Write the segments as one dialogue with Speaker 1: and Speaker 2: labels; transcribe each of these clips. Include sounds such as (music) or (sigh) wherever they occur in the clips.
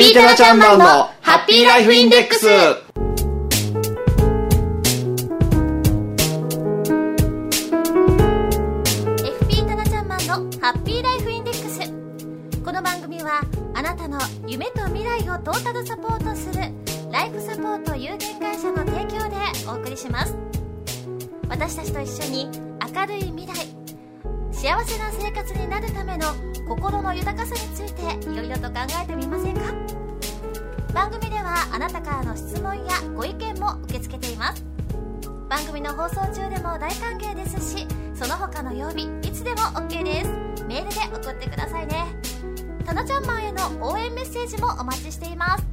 Speaker 1: FP タナちゃんマンのハッピーライフインデックス。
Speaker 2: FP タナちゃんマンのハッピーライフインデックス。この番組はあなたの夢と未来をトータルサポートするライフサポート有限会社の提供でお送りします。私たちと一緒に明るい未来幸せな生活になるための心の豊かさについていろいろと考えてみませんか？番組ではあなたからの質問やご意見も受け付けています。番組の放送中でも大歓迎ですしその他の曜日いつでも OK です。メールで送ってくださいね。たなちゃんマンへの応援メッセージもお待ちしています。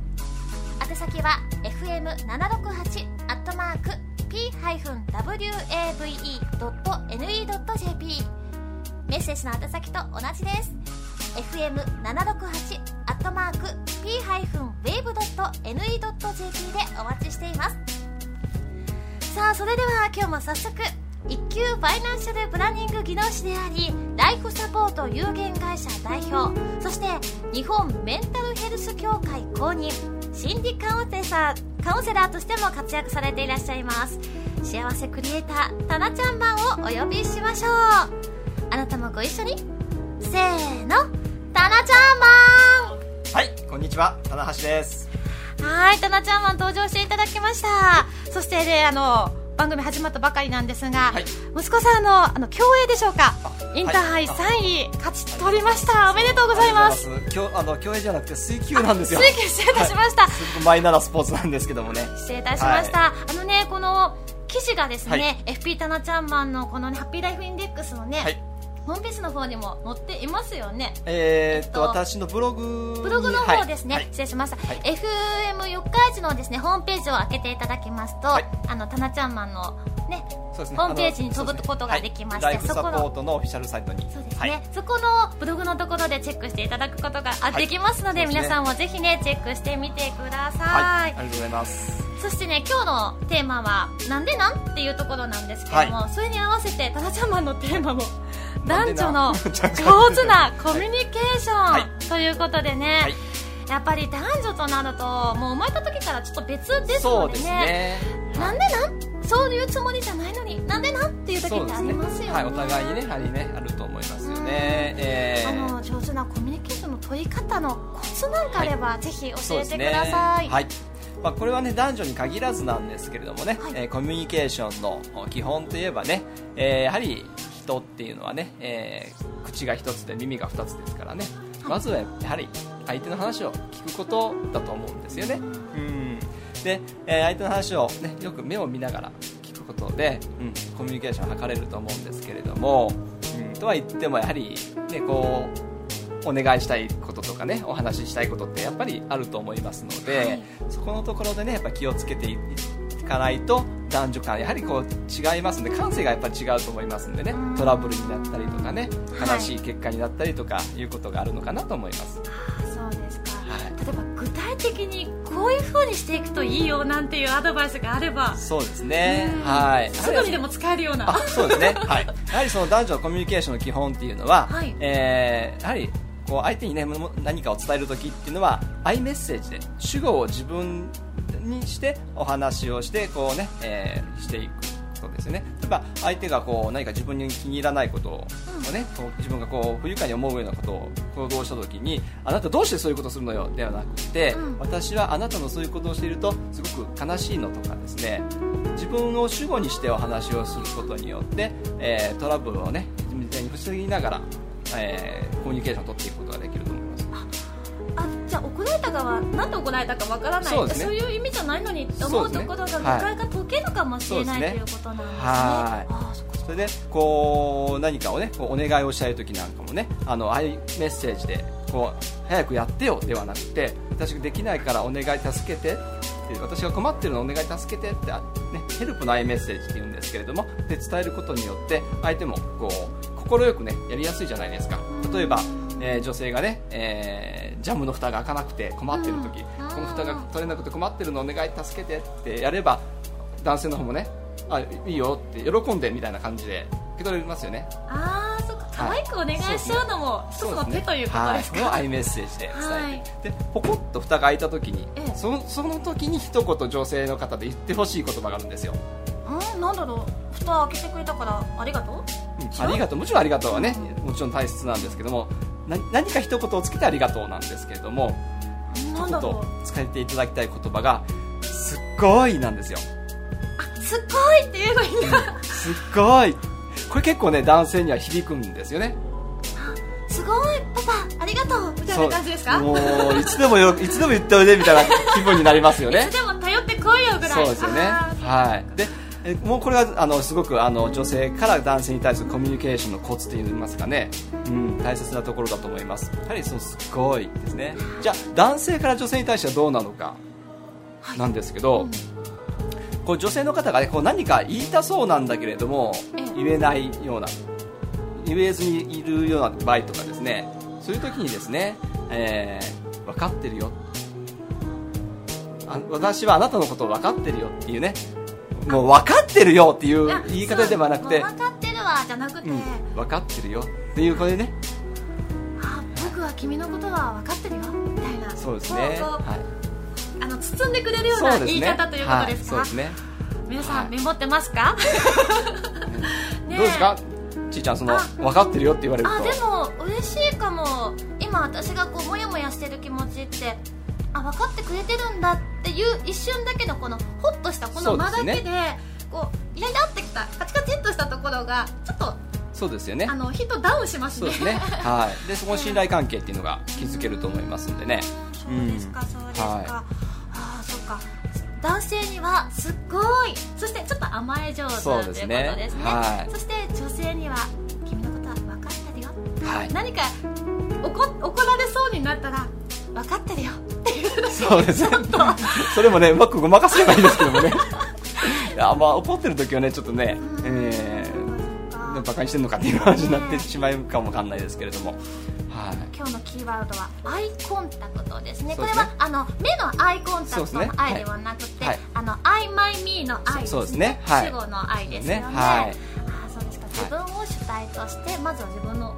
Speaker 2: 宛先は fm768 アットマーク p-wave.ne.jp メッセージの宛先と同じです。fm768 アットマーク p-wave.ne.jp でお待ちしています。さあそれでは今日も早速一級ファイナンシャルプランニング技能士でありライフサポート有限会社代表そして日本メンタルヘルス協会公認心理カウンセラーカウンセラーとしても活躍されていらっしゃいます。幸せクリエイターたなちゃんマンをお呼びしましょう。あなたもご一緒に。せーの。たなちゃんマン
Speaker 1: はいこんにちは。棚橋です。
Speaker 2: はい、たなちゃんマン登場していただきました。そしてね、あの、番組始まったばかりなんですが、
Speaker 1: はい。
Speaker 2: 息子さんの、あの、競泳でしょうか。
Speaker 1: あ
Speaker 2: インターハイ
Speaker 1: はい。
Speaker 2: 3位、勝ち取りました。おめでとうございます。
Speaker 1: 今日あの競泳じゃなくて水球なんですよ。
Speaker 2: 水球失礼いたしました。
Speaker 1: はい。マイナーなスポーツなんですけどもね。
Speaker 2: 失礼いたしました。あのね、この、記事がですね、
Speaker 1: は
Speaker 2: FP たなちゃんマンのこのね、ハッピーライフインデックスのね、
Speaker 1: はい
Speaker 2: ホームページの方にも載っていますよね。
Speaker 1: えー、っと
Speaker 2: えっと
Speaker 1: 私のブログに
Speaker 2: ブログの方ですね、
Speaker 1: はい。
Speaker 2: 失礼しました、
Speaker 1: はい。
Speaker 2: FM 四日市のですねホームページを開けていただきますと、
Speaker 1: はい。
Speaker 2: あのタナちゃんマンのね
Speaker 1: ね。
Speaker 2: ホームページに飛ぶことができまして
Speaker 1: はい。
Speaker 2: そこの
Speaker 1: ートのオフィシャルサイトに。
Speaker 2: そうですね、
Speaker 1: はい。
Speaker 2: そこのブログのところでチェックしていただくことがあ
Speaker 1: はい
Speaker 2: できますので、
Speaker 1: ね。
Speaker 2: 皆さんもぜひねチェックしてみてください、
Speaker 1: はい、ありがとうございます。
Speaker 2: そしてね今日のテーマは「なんでなん?」っていうところなんですけども、それに合わせてタナちゃんマンのテーマも男女の上手なコミュニケーション、
Speaker 1: はい。
Speaker 2: ということでね、
Speaker 1: はい。
Speaker 2: やっぱり男女となるともう生まれた時からちょっと別です
Speaker 1: そうです
Speaker 2: のでね。
Speaker 1: ね
Speaker 2: なんでなん？そういうつもりじゃないのに。なんでなん？っていう時ってありますよね。
Speaker 1: はい、お互いにねやはりねあると思いますよね、え
Speaker 2: あ
Speaker 1: ー
Speaker 2: の上手なコミュニケーションの取り方のコツなんかあれば、ぜひ教えてください、
Speaker 1: はい。まあ、これはね男女に限らずなんですけれどもね、
Speaker 2: はい。
Speaker 1: えーコミュニケーションの基本といえばね、えーやはり人っていうのはね、えー口が一つで耳が二つですからね。まずはやはり相手の話を聞くことだと思うんですよね。うん。で、えー相手の話を、ね、よく目を見ながら聞くことで、うん、コミュニケーションを図れると思うんですけれども、うん、とは言ってもやはりねこうお願いしたいこととかねお話ししたいことってやっぱりあると思いますので、
Speaker 2: はい。
Speaker 1: そこのところでねやっぱ気をつけていかないと男女間やはりこう違いますんで感性がやっぱり違うと思いますんでね。
Speaker 2: うん。
Speaker 1: トラブルになったりとかね
Speaker 2: はい。
Speaker 1: 悲しい結果になったりとかいうことがあるのかなと思います、
Speaker 2: そうですか、
Speaker 1: はい。
Speaker 2: 例えば具体的にこういう風にしていくといいよなんていうアドバイスがあれば。
Speaker 1: そうですね。
Speaker 2: うん。
Speaker 1: はい。
Speaker 2: すぐにでも使えるような。
Speaker 1: あそうですね、(laughs) はい、やはりその男女のコミュニケーションの基本っていうのは、
Speaker 2: はい。
Speaker 1: えーやはりこう相手に、ね、も何かを伝えるときっていうのはアイメッセージで主語を自分にしてお話をしてこう、ねえーしていくことですよね。例えば相手がこう何か自分に気に入らないことを、ね、こう自分がこう不愉快に思うようなことを行動したときにあなたどうしてそういうことをするのよではなくて、
Speaker 2: うん。
Speaker 1: 私はあなたのそういうことをしているとすごく悲しいのとかですね自分を主語にしてお話をすることによって、えートラブルをね自分に防ぎながら、えーコミュニケーションを取っていくことができると思います。
Speaker 2: あじゃあ怒られたかはなんで怒られたかわからない。
Speaker 1: そうね。
Speaker 2: いう意味じゃないのにって思
Speaker 1: そう
Speaker 2: ところが誤
Speaker 1: はい
Speaker 2: 解が解けるかもしれない、
Speaker 1: ね
Speaker 2: ということなんですね。
Speaker 1: はい。
Speaker 2: あそ
Speaker 1: れでこう何かをねお願いをしたい時なんかもねあのアイメッセージでこう早くやってよではなくて私ができないからお願い助けて私が困ってるのお願い助けてって、あね、ヘルプのアイメッセージって言うんですけれどもで伝えることによって相手もこう快くねやりやすいじゃないですか。例えば、えー女性がね、えージャムの蓋が開かなくて困ってる時、
Speaker 2: うん。
Speaker 1: この蓋が取れなくて困ってるのお願い助けてってやれば男性の方もねあいいよって喜んでみたいな感じで受け取れますよね。
Speaker 2: あーそっか可愛くお願いしちゃうのも一つの手ということですか、
Speaker 1: はい、アイメッセージで伝えて、でポコッと蓋が開いた時に、
Speaker 2: ええ。
Speaker 1: そのその時に一言女性の方で言ってほしい言葉があるんですよ、
Speaker 2: うんなんだろう。蓋開けてくれたからありがとう？
Speaker 1: うんありがとう。もちろんありがとうはねもちろん大切なんですけどもな何か一言をつけてありがとうなんですけれども一
Speaker 2: なんだろう。
Speaker 1: 言使っていただきたい言葉がすっごいなんですよ。
Speaker 2: あすっごいって言えばいいんだ。
Speaker 1: すっごい。これ結構ね男性には響くんですよね。
Speaker 2: すごい。パパありがとう。みたいな感じですか？
Speaker 1: もういつでもよいつでも言っておいでみたいな気分になりますよね。(laughs)
Speaker 2: いつでも頼ってこいよぐらい。
Speaker 1: そうですよね。はい。でえもうこれはあのすごくあの女性から男性に対するコミュニケーションのコツといいますかね、うん、大切なところだと思います。やはりそのすごいですね。じゃあ男性から女性に対してはどうなのか。なんですけど、こう女性の方が、ね、こう何か言いたそうなんだけれども
Speaker 2: ええ。
Speaker 1: 言えないような言えずにいるような場合とかですね。そういう時にですね、えー分かってるよ。あ私はあなたのことを分かってるよっていうねもう分かってるよっていう言い方ではなくて
Speaker 2: 分かってるわじゃなくて、
Speaker 1: うん、分かってるよっていうこれね。
Speaker 2: あ僕は君のことは分かってるよみたいな。
Speaker 1: そうですね。はい。
Speaker 2: あの包んでくれるような言い方ということですか？
Speaker 1: はい、そうですね。
Speaker 2: 皆さん、
Speaker 1: はい。
Speaker 2: メモってますか？(laughs)
Speaker 1: どうですか？ちいちゃんその
Speaker 2: あ
Speaker 1: 分かってるよって言われると。
Speaker 2: あでも嬉しいかも。今私がこうモヤモヤしてる気持ちってあ分かってくれてるんだっていう一瞬だけのこのホッとしたこの間だけで
Speaker 1: そうで
Speaker 2: こうイライラってきたカチカチっとしたところがちょっと
Speaker 1: そうですよね。
Speaker 2: あのヒットダウンしますね。
Speaker 1: ね。はい。(laughs) でそこの信頼関係っていうのが築けると思いますんでね。
Speaker 2: そうですか、そうですか、
Speaker 1: はい。
Speaker 2: ああそうか。男性にはすっごいそしてちょっと甘え上手ということです
Speaker 1: ね。
Speaker 2: ね。
Speaker 1: はい。
Speaker 2: そして女性には君のことは分かってるよ
Speaker 1: はい。
Speaker 2: 何か怒怒られそうになったら分かってるよ。っていうの
Speaker 1: そうですね。それもねうまくごまかせればいいんですけどもね。(laughs) いやまあ怒ってる時はねちょっとね、えー、バカにしてるのかっていう話になってしまうかもわかんないですけれども。はい。
Speaker 2: 今日のキーワードはアイコンタクトですね。
Speaker 1: ね。
Speaker 2: これはあの目のアイコンタクトの愛ではなくて、
Speaker 1: はい。
Speaker 2: あのアイマイミーの愛ですね。
Speaker 1: そうですね。はい。
Speaker 2: 主語の愛ですよね。
Speaker 1: ね。はい。
Speaker 2: あそうですか。自分を主体として、まずは自分の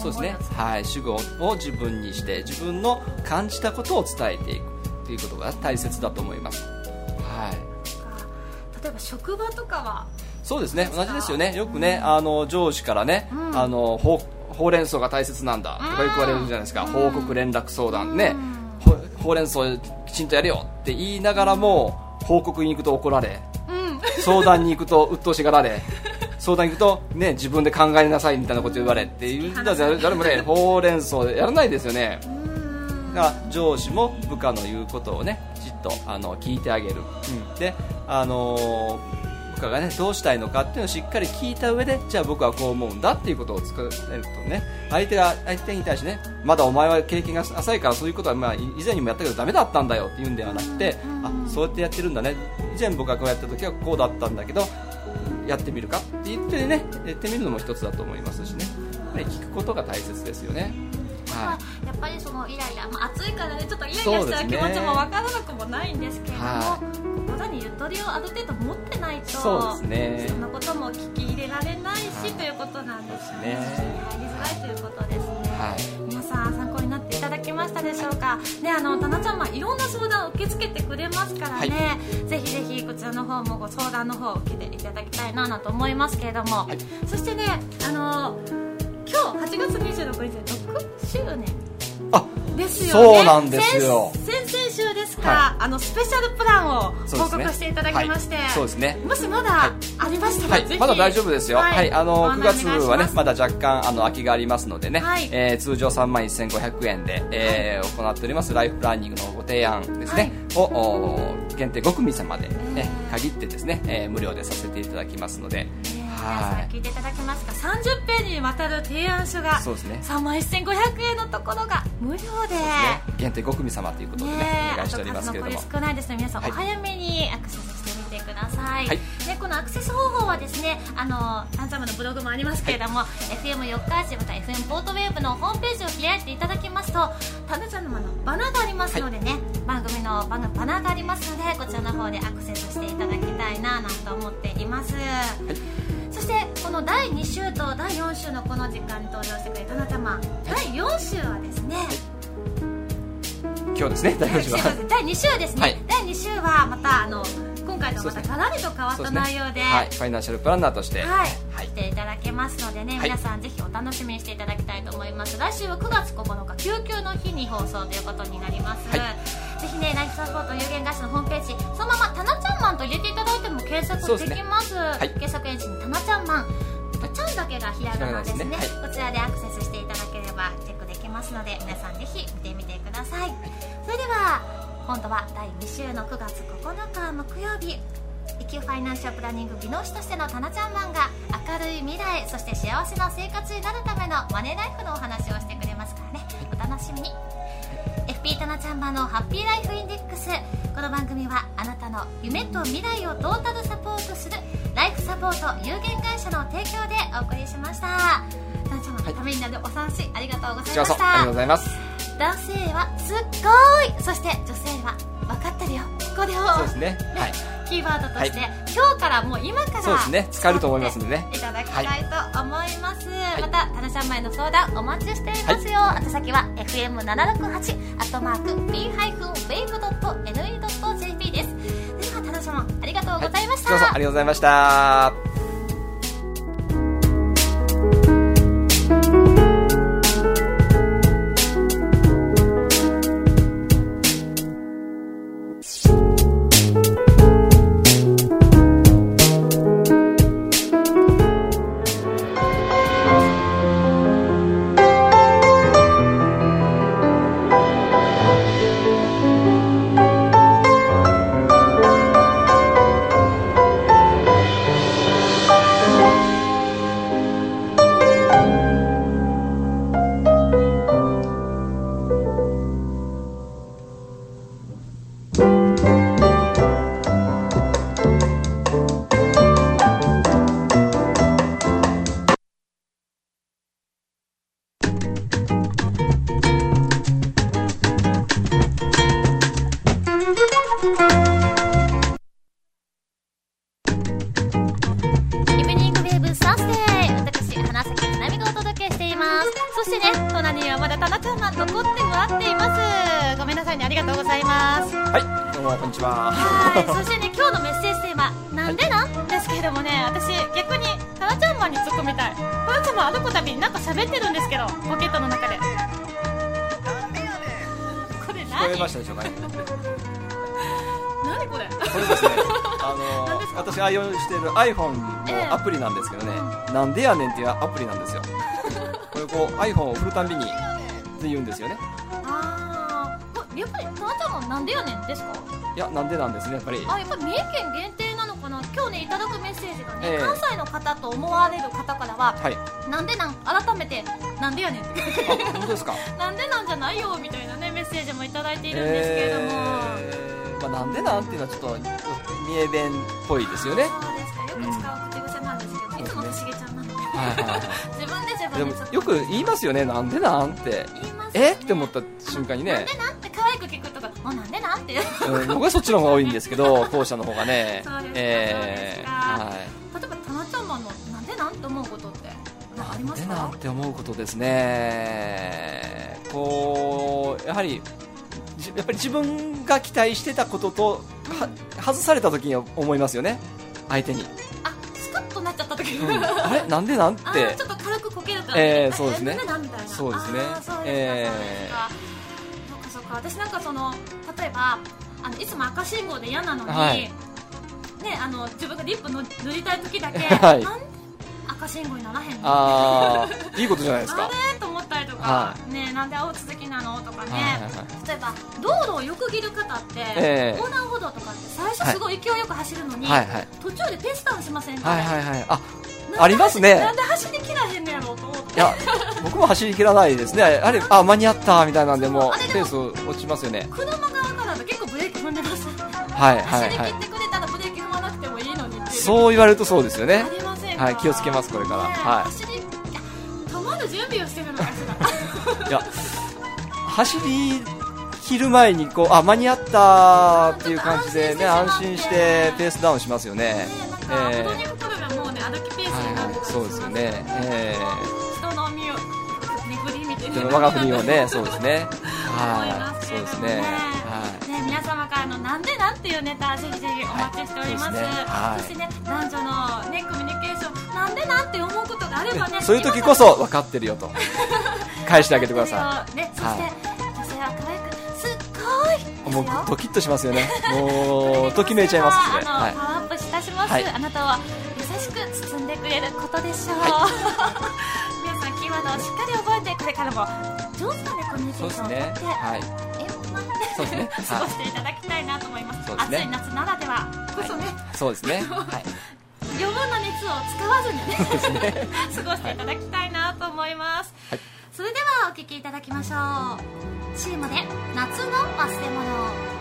Speaker 1: そうですね。はい。主語を自分にして自分の感じたことを伝えていくということが大切だと思います。はい。
Speaker 2: 例えば職場とかは？
Speaker 1: そうですね。同じですよね。よくねあの上司からね、
Speaker 2: うん。
Speaker 1: あのほうほうれん草が大切なんだとかよく言われるじゃないですか、
Speaker 2: うん。
Speaker 1: 報告連絡相談。ね、
Speaker 2: うん。
Speaker 1: ほほうれん草きちんとやれよって言いながらも報告に行くと怒られ。
Speaker 2: うん。
Speaker 1: 相談に行くと鬱陶しがられ (laughs) 相談に行くと、ね、自分で考えなさいみたいなこと言われっていうだから誰もね (laughs) ほうれん草やらないですよね。
Speaker 2: うん。
Speaker 1: だから上司も部下の言うことをねきちっとあの聞いてあげる、であのー部下がねどうしたいのかっていうのをしっかり聞いた上でじゃあ僕はこう思うんだっていうことを作れるとね相手が相手に対してねまだお前は経験が浅いからそういうことはまあい以前にもやったけどダメだったんだよっていうんではなくてあそうやってやってるんだね。以前僕がこうやった時はこうだったんだけどやってみるかって言ってねやってみるのも一つだと思いますしね。やっ聞くことが大切ですよね。
Speaker 2: まあ
Speaker 1: はい。
Speaker 2: やっぱりそのイライラ、まあ、暑いからねちょっとイライラしちゃう気持ちも分からなくもないんですけれども、
Speaker 1: は
Speaker 2: 心にゆとりをある程度持ってないと
Speaker 1: そうですね。
Speaker 2: そんなことも聞き入れられないし、
Speaker 1: はい。
Speaker 2: ということなんです
Speaker 1: ね。
Speaker 2: 入りづらいということですね、
Speaker 1: はい。
Speaker 2: 皆さんだけましたでしょうか？ねあのタナちゃんはいろんな相談を受け付けてくれますからね、ぜひぜひこちらの方もご相談の方を受けていただきたいななと思いますけれども、
Speaker 1: はい。
Speaker 2: そしてねあの今日8月26日で6周年。
Speaker 1: あ
Speaker 2: ですよね。
Speaker 1: そうなんですよ。
Speaker 2: 先先々週ですか、
Speaker 1: は
Speaker 2: あのスペシャルプランを報告していただきまして、
Speaker 1: はい。そうですね。
Speaker 2: もしまだ
Speaker 1: はい。
Speaker 2: ありましたら、
Speaker 1: はい。まだ大丈夫ですよ、はい。あの9
Speaker 2: ご案内
Speaker 1: 月はねまだ若干あの空きがありますのでね、
Speaker 2: はい。
Speaker 1: えー通常3万1500円で、えー行っておりますライフプランニングのご提案ですね、をお限定5組様で、ね
Speaker 2: えー
Speaker 1: 限ってですね、えー無料でさせていただきますので、
Speaker 2: ね
Speaker 1: はい
Speaker 2: 皆さん聞いていただけますか？30ページにわたる提案書が
Speaker 1: そうですね。
Speaker 2: 3万1500円のところが無料で。
Speaker 1: ね。限定5組様ということでね
Speaker 2: ね
Speaker 1: お願いしておりますけれども。
Speaker 2: あと数残り少ないですので皆さんお
Speaker 1: はい。
Speaker 2: 早めにアクセスしてみてください、
Speaker 1: はい。
Speaker 2: でこのアクセス方法はですねあのタンザムのブログもありますけれども、FM 四日市また FM ポートウェーブのホームページを開いていただきますとタナちゃんのバナーがありますのでね、番組のバナバナーがありますのでこちらの方でアクセスしていただきたいななんて思っています、そそしてこの第2週と第4週のこの時間に登場してくれたなちゃま第4週はですね、
Speaker 1: 今日ですね第4週は。
Speaker 2: 第2週ですね、
Speaker 1: はい。
Speaker 2: 第2週はまたあの今回とはまたガラリと変わった内容で
Speaker 1: はい、ファイナンシャルプランナーとして。
Speaker 2: はい、
Speaker 1: はい。
Speaker 2: 来ていただけますのでね、
Speaker 1: はい。
Speaker 2: 皆さんぜひお楽しみにしていただきたいと思います。来週は9月9日救急の日に放送ということになります、
Speaker 1: はい。
Speaker 2: ぜひねライフサポート有限会社のと入れていただいても検索できます。
Speaker 1: はい。
Speaker 2: 検索エンジンにタナちゃんマンちゃんだけがひらがなですね。
Speaker 1: ひらがなですね
Speaker 2: こちらでアクセスしていただければチェックできますので皆さんぜひ見てみてください、それでは今度は第2週の9月9日木曜日。一級ファイナンシャルプランニング技能士としてのタナちゃんマンが明るい未来そして幸せな生活になるためのマネーライフのお話をしてくれますからね。お楽しみに。FP タナちゃんマンのハッピーライフインデックスこの番組はあなたの夢と未来をトータルサポートするライフサポート有限会社の提供でお送りしました。タナちゃんマンのためになるお話ありがとうございまし
Speaker 1: こちらこそありがとう
Speaker 2: た
Speaker 1: ございます。
Speaker 2: 男性はすっごい。そして女性は分かってるよ。これを
Speaker 1: そうですね。はい。
Speaker 2: キーワードとして、
Speaker 1: は
Speaker 2: 今日からもう今から
Speaker 1: そうですね。使えると思いますんでね。
Speaker 2: いただきたいと思います、
Speaker 1: い。
Speaker 2: またタナちゃん前の相談お待ちしていますよ、宛先は FM768 アットマーク b-wave.ne.jp
Speaker 1: こそありがとうございました。
Speaker 2: してね。隣にはまだタナちゃんが残ってもらっています。ごめんなさいね。ありがとうございます。
Speaker 1: はい。どうもこんにちは。
Speaker 2: はい、(laughs) そしてね、今日のメッセージテーマ、なんでなんですけれどもね、私、逆に、タナちゃんマンに突っ込みたい。タナちゃんマン歩くたびになんか喋ってるんですけど、ポケットの中で。これ
Speaker 1: 聞こ
Speaker 2: 何
Speaker 1: えましたでしょうかね。
Speaker 2: 何これ？
Speaker 1: これですね (laughs) あの私愛用している iPhone のアプリなんですけどね、なんでやねんっていうアプリなんですよこう iPhone を振るたんびにって言うんですよね。
Speaker 2: あー、これやっぱりタナちゃんなんでやねんですか？
Speaker 1: いやなんでなんですねやっぱり。
Speaker 2: あ、やっぱり三重県限定なのかな？今日ね、いただくメッセージがね、
Speaker 1: ええ。
Speaker 2: 関西の方と思われる方からは、
Speaker 1: はい。
Speaker 2: なんでなん、改めて、なんでやねんって。
Speaker 1: あ本当ですか？(laughs)
Speaker 2: なんでなんじゃないよみたいなねメッセージもいただいているんですけれども、
Speaker 1: えーまあ、なんでなんっていうのはちょっと三重弁っぽいですよね。
Speaker 2: そうですか。よく使う口癖なんですけど、
Speaker 1: うん。
Speaker 2: いつもとしげちゃんなので、
Speaker 1: はいはいはい (laughs)
Speaker 2: で
Speaker 1: もよく言いますよね。なんでなんってえ？って思った瞬間にね。
Speaker 2: なんでなんって可愛く聞くとか。もうなんでなんって。
Speaker 1: うん僕はそっちの方が多いんですけど (laughs) 後者の方がね。
Speaker 2: そうです。か
Speaker 1: えはい。
Speaker 2: 例えばタナちゃんマンのなんでなんって思うことって。なんかありますか？
Speaker 1: なんでなんて思うことですね。こうやはりじやっぱり自分が期待してたこととは外された時に思いますよね。相手に、
Speaker 2: あスカッとなっちゃった時。
Speaker 1: うん。あれ？なんでなんって
Speaker 2: くこけると
Speaker 1: えーそうですね。
Speaker 2: なんでなんみたいな
Speaker 1: そうですね。
Speaker 2: あーそ
Speaker 1: えー。
Speaker 2: そうかそっか。私なんかその例えばあのいつも赤信号で嫌なのに、
Speaker 1: はい。
Speaker 2: ねあの自分がリップの塗りたい時だけ、(laughs)
Speaker 1: はい。
Speaker 2: なんで赤信号にならへんの？
Speaker 1: ああいいことじゃないです (laughs)
Speaker 2: あ
Speaker 1: か
Speaker 2: れ？と思ったりとか、
Speaker 1: は
Speaker 2: ねなんで青続きなの？とかね、
Speaker 1: はいはいはい
Speaker 2: 例えば道路をよく切る方って、
Speaker 1: ええ。
Speaker 2: 横断歩道とかって最初すごい勢いよく走るのに、
Speaker 1: はいはい。
Speaker 2: 途中でペースダウンしませんか、
Speaker 1: はいはいはい。あありますね。
Speaker 2: なんで走り
Speaker 1: いや僕も走りきらないですね。あれあ間に合ったみたいなんでもうペース落ちますよね。
Speaker 2: 車側からだと結構ブレーキ踏んでます。
Speaker 1: はいはい
Speaker 2: 走り
Speaker 1: はい
Speaker 2: 切ってくれたらブレーキ踏まなくてもいいのにっていう。
Speaker 1: そう言われるとそうですよね。はい気をつけますこれから。
Speaker 2: ね
Speaker 1: はい。
Speaker 2: 止まる準備をしてるのかしら。(laughs)
Speaker 1: いや走り切る前にこうあ間に合ったっていう感じでね安心してペースダウンしますよね。
Speaker 2: ね
Speaker 1: え
Speaker 2: 歩道に来るがもうね歩きペー
Speaker 1: そうですよね。え
Speaker 2: 人の
Speaker 1: 我が振りをね (laughs) そうですね。はい。そうですね。はい。
Speaker 2: ね、皆様からのなんでなんていうネタぜひぜひお待ちしております,、
Speaker 1: はい。そ
Speaker 2: してね男女のねコミュニケーションなんでなんて思うことがあればね
Speaker 1: そういう時こそ分かってるよと。(laughs) 返してあげてくださ
Speaker 2: い。ねそして、
Speaker 1: はい
Speaker 2: 女性は可愛くすっごい
Speaker 1: もうドキッとしますよね。もうときめいちゃいます (laughs) はい。
Speaker 2: パワーアップいたします、
Speaker 1: はい。
Speaker 2: あなたは優しく包んでくれることでしょう、皆さんキーワードをしっかり覚えてこれからも上手なねコミュニケーションをとって、
Speaker 1: ねはい。
Speaker 2: 円満に
Speaker 1: そうですね。
Speaker 2: 過ごしていただきたいなと思います、暑い夏ならでは。こそね、
Speaker 1: そうですね。はい。
Speaker 2: 余分な熱を使わずにね過ごしていただきたいなと思います、
Speaker 1: はい。
Speaker 2: それではお聴きいただきましょう。チームで夏の忘れ物